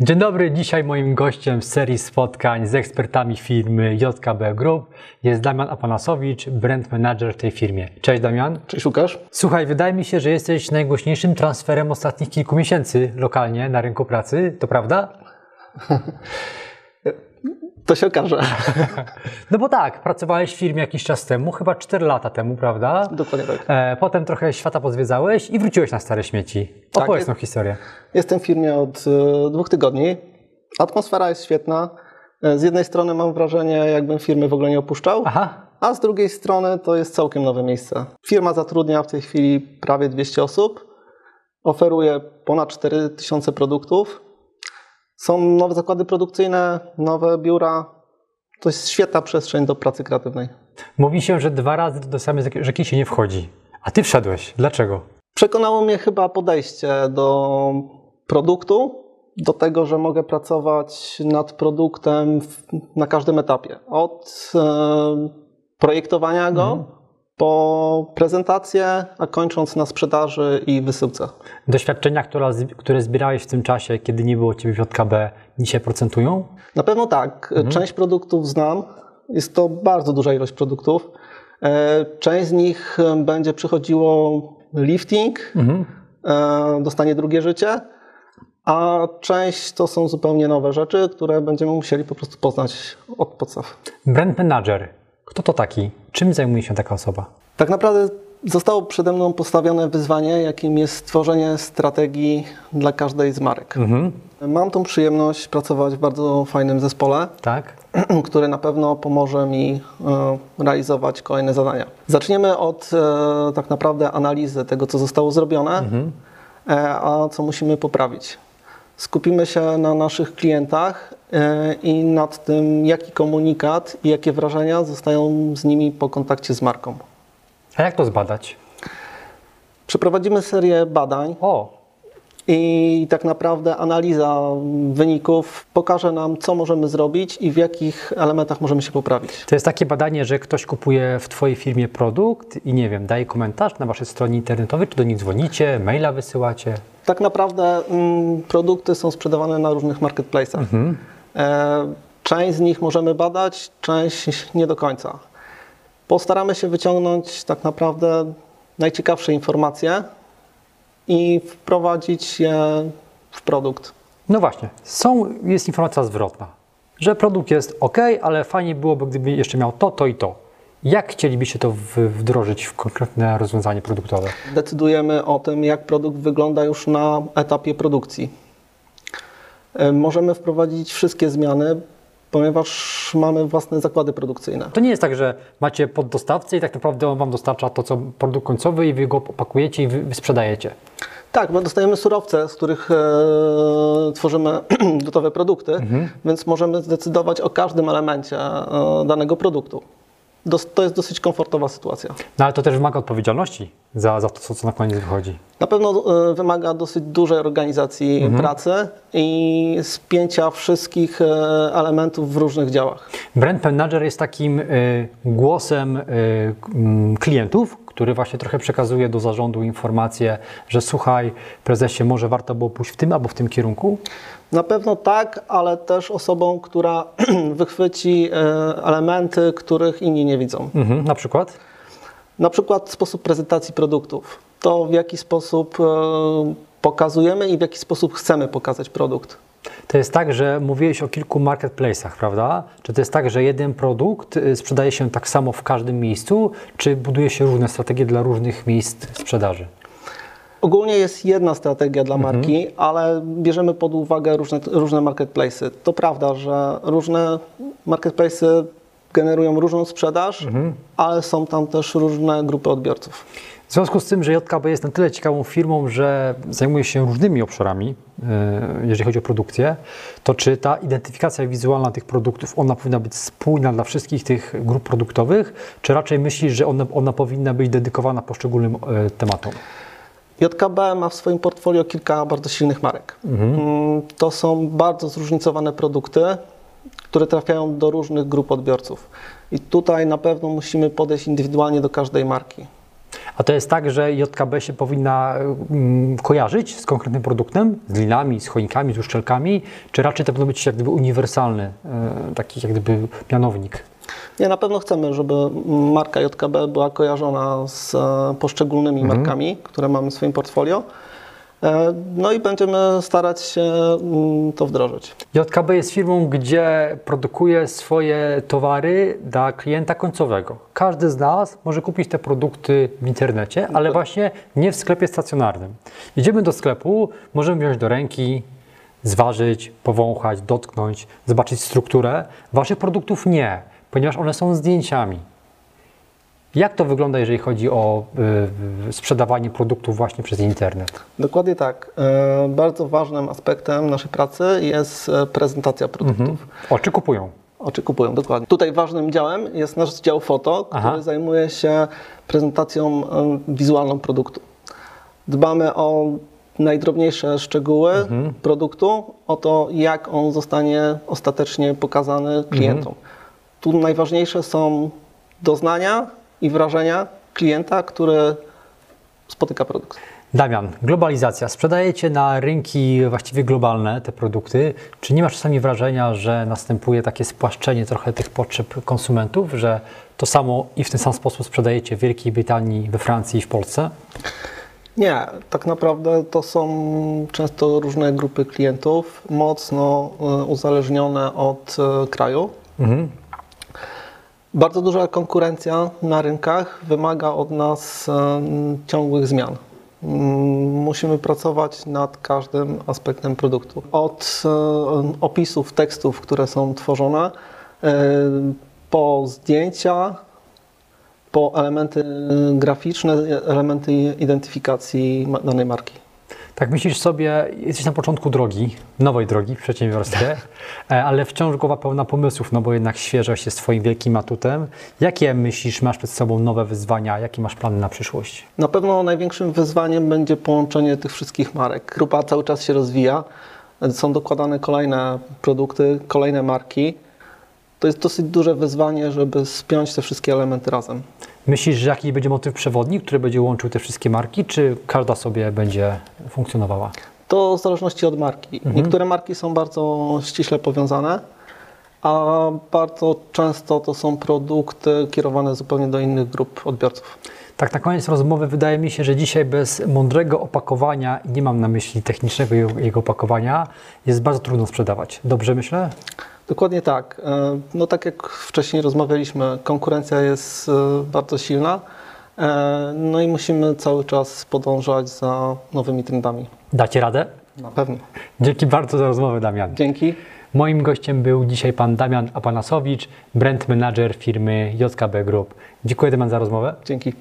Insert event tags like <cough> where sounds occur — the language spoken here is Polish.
Dzień dobry, dzisiaj moim gościem w serii spotkań z ekspertami firmy JKB Group jest Damian Apanasowicz, brand manager w tej firmie. Cześć Damian. Cześć Łukasz. Słuchaj, wydaje mi się, że jesteś najgłośniejszym transferem ostatnich kilku miesięcy lokalnie na rynku pracy, to prawda? <laughs> To się okaże. <laughs> No bo tak, pracowałeś w firmie jakiś czas temu, chyba 4 lata temu, prawda? Dokładnie tak. E, potem trochę świata pozwiedzałeś i wróciłeś na stare śmieci. Opowiedz jest- tą historię. Jestem w firmie od e, dwóch tygodni. Atmosfera jest świetna. E, Z jednej strony mam wrażenie, jakbym firmy w ogóle nie opuszczał, Aha, a z drugiej strony to jest całkiem nowe miejsce. Firma zatrudnia w tej chwili prawie 200 osób, oferuje ponad 4000 produktów. Są nowe zakłady produkcyjne, nowe biura. To jest świetna przestrzeń do pracy kreatywnej. mówi się, że dwa razy do samej rzeki się nie wchodzi. A ty wszedłeś. Dlaczego? Przekonało mnie chyba podejście do produktu, do tego, że mogę pracować nad produktem na każdym etapie. Od e, projektowania go po prezentację, a kończąc na sprzedaży i wysyłce. Doświadczenia, które, które zbierałeś w tym czasie, kiedy nie było ciebie w JKB, dzisiaj procentują? Na pewno tak. Część produktów znam. Jest to bardzo duża ilość produktów. E, Część z nich będzie przychodziło lifting, e, dostanie drugie życie, a część to są zupełnie nowe rzeczy, które będziemy musieli po prostu poznać od podstaw. Brand manager. Kto to taki? Czym zajmuje się taka osoba? Tak naprawdę zostało przede mną postawione wyzwanie, jakim jest stworzenie strategii dla każdej z marek. Mam tą przyjemność pracować w bardzo fajnym zespole. Tak? <clears throat> który na pewno pomoże mi e, realizować kolejne zadania. Zaczniemy od e, tak naprawdę analizy tego, co zostało zrobione, e, a co musimy poprawić. Skupimy się na naszych klientach e, i nad tym, jaki komunikat i jakie wrażenia zostają z nimi po kontakcie z marką. A jak to zbadać? Przeprowadzimy serię badań O, i tak naprawdę analiza wyników pokaże nam, co możemy zrobić i w jakich elementach możemy się poprawić. to jest takie badanie, że ktoś kupuje w twojej firmie produkt i nie wiem, daje komentarz na waszej stronie internetowej, czy do nich dzwonicie, maila wysyłacie? Tak naprawdę mm, produkty są sprzedawane na różnych marketplace'ach. E, część z nich możemy badać, część nie do końca. Postaramy się wyciągnąć tak naprawdę najciekawsze informacje i wprowadzić je w produkt. No właśnie, są, jest informacja zwrotna, że produkt jest ok, ale fajnie byłoby, gdyby jeszcze miał to, to i to. Jak chcielibyście to wdrożyć w konkretne rozwiązanie produktowe? Decydujemy o tym, jak produkt wygląda już na etapie produkcji. E, Możemy wprowadzić wszystkie zmiany, ponieważ mamy własne zakłady produkcyjne. To nie jest tak, że macie poddostawcę i tak naprawdę on wam dostarcza to, co produkt końcowy i wy go opakujecie i wy, sprzedajecie. Tak, bo dostajemy surowce, z których e, tworzymy <clears throat> gotowe produkty, więc możemy zdecydować o każdym elemencie e, danego produktu. To jest dosyć komfortowa sytuacja. No ale to też wymaga odpowiedzialności za, za to, co, na koniec wychodzi. Na pewno e, wymaga dosyć dużej organizacji pracy i spięcia wszystkich e, elementów w różnych działach. Brand manager jest takim y, głosem klientów, który właśnie trochę przekazuje do zarządu informację, że słuchaj, prezesie, może warto było pójść w tym albo w tym kierunku. Na pewno tak, ale też osobą, która <clears throat> wychwyci e, elementy, których inni nie widzą. Mhm, na przykład? Na przykład sposób prezentacji produktów. To w jaki sposób e, pokazujemy i w jaki sposób chcemy pokazać produkt. To jest tak, że mówiłeś o kilku marketplace'ach, prawda? Czy to jest tak, że jeden produkt y, sprzedaje się tak samo w każdym miejscu, czy buduje się różne strategie dla różnych miejsc sprzedaży? Ogólnie jest jedna strategia dla marki, ale bierzemy pod uwagę różne, różne marketplace'y. To prawda, że różne marketplace'y generują różną sprzedaż, ale są tam też różne grupy odbiorców. W związku z tym, że JKB jest na tyle ciekawą firmą, że zajmuje się różnymi obszarami, jeżeli chodzi o produkcję, to czy ta identyfikacja wizualna tych produktów, ona powinna być spójna dla wszystkich tych grup produktowych, czy raczej myślisz, że ona, ona powinna być dedykowana poszczególnym y, tematom? JKB ma w swoim portfolio kilka bardzo silnych marek. Mm, To są bardzo zróżnicowane produkty, które trafiają do różnych grup odbiorców. I tutaj na pewno musimy podejść indywidualnie do każdej marki. A to jest tak, że JKB się powinna mm, kojarzyć z konkretnym produktem, z linami, z choinkami, z uszczelkami, czy raczej to powinno być jak gdyby uniwersalny, e, taki jak gdyby mianownik? Nie, na pewno chcemy, żeby marka JKB była kojarzona z e, poszczególnymi markami, które mamy w swoim portfolio. E, No i będziemy starać się mm, to wdrożyć. JKB jest firmą, gdzie produkuje swoje towary dla klienta końcowego. Każdy z nas może kupić te produkty w internecie, ale właśnie nie w sklepie stacjonarnym. Idziemy do sklepu, możemy wziąć do ręki, zważyć, powąchać, dotknąć, zobaczyć strukturę. Waszych produktów nie, ponieważ one są zdjęciami. Jak to wygląda, jeżeli chodzi o y, sprzedawanie produktów właśnie przez internet? Dokładnie tak. E, Bardzo ważnym aspektem naszej pracy jest e, prezentacja produktów. Oczy kupują. Oczy kupują, dokładnie. Tutaj ważnym działem jest nasz dział foto, który Aha. zajmuje się prezentacją e, wizualną produktu. Dbamy o najdrobniejsze szczegóły produktu, o to, jak on zostanie ostatecznie pokazany klientom. Tu najważniejsze są doznania i wrażenia klienta, który spotyka produkt. Damian, globalizacja. Sprzedajecie na rynki właściwie globalne te produkty. Czy nie masz czasami wrażenia, że następuje takie spłaszczenie trochę tych potrzeb konsumentów, że to samo i w ten sam sposób sprzedajecie w Wielkiej Brytanii, we Francji i w Polsce? Nie, tak naprawdę to są często różne grupy klientów, mocno e, uzależnione od e, kraju. Bardzo duża konkurencja na rynkach wymaga od nas ciągłych zmian. Mm, Musimy pracować nad każdym aspektem produktu. Od opisów tekstów, które są tworzone, e, po zdjęcia, po elementy graficzne, elementy identyfikacji danej marki. Tak myślisz sobie, jesteś na początku drogi, nowej drogi w przedsiębiorstwie, e, ale wciąż głowa pełna pomysłów, no bo jednak świeżość jest Twoim wielkim atutem. Jakie myślisz, masz przed sobą nowe wyzwania, jakie masz plany na przyszłość? Na pewno największym wyzwaniem będzie połączenie tych wszystkich marek. Grupa cały czas się rozwija, są dokładane kolejne produkty, kolejne marki. To jest dosyć duże wyzwanie, żeby spiąć te wszystkie elementy razem. Myślisz, że jaki będzie motyw przewodni, który będzie łączył te wszystkie marki, czy każda sobie będzie funkcjonowała? To w zależności od marki. Niektóre marki są bardzo ściśle powiązane, a bardzo często to są produkty kierowane zupełnie do innych grup odbiorców. Tak, na koniec rozmowy wydaje mi się, że dzisiaj bez mądrego opakowania, i nie mam na myśli technicznego jego opakowania, jest bardzo trudno sprzedawać. Dobrze myślę? Dokładnie tak. E, No tak jak wcześniej rozmawialiśmy, konkurencja jest e, bardzo silna. e, No i musimy cały czas podążać za nowymi trendami. Dacie radę? Na pewno. Dzięki bardzo za rozmowę, Damian. Dzięki. Moim gościem był dzisiaj pan Damian Apanasowicz, brand manager firmy JKB Group. Dziękuję Damian za rozmowę. Dzięki.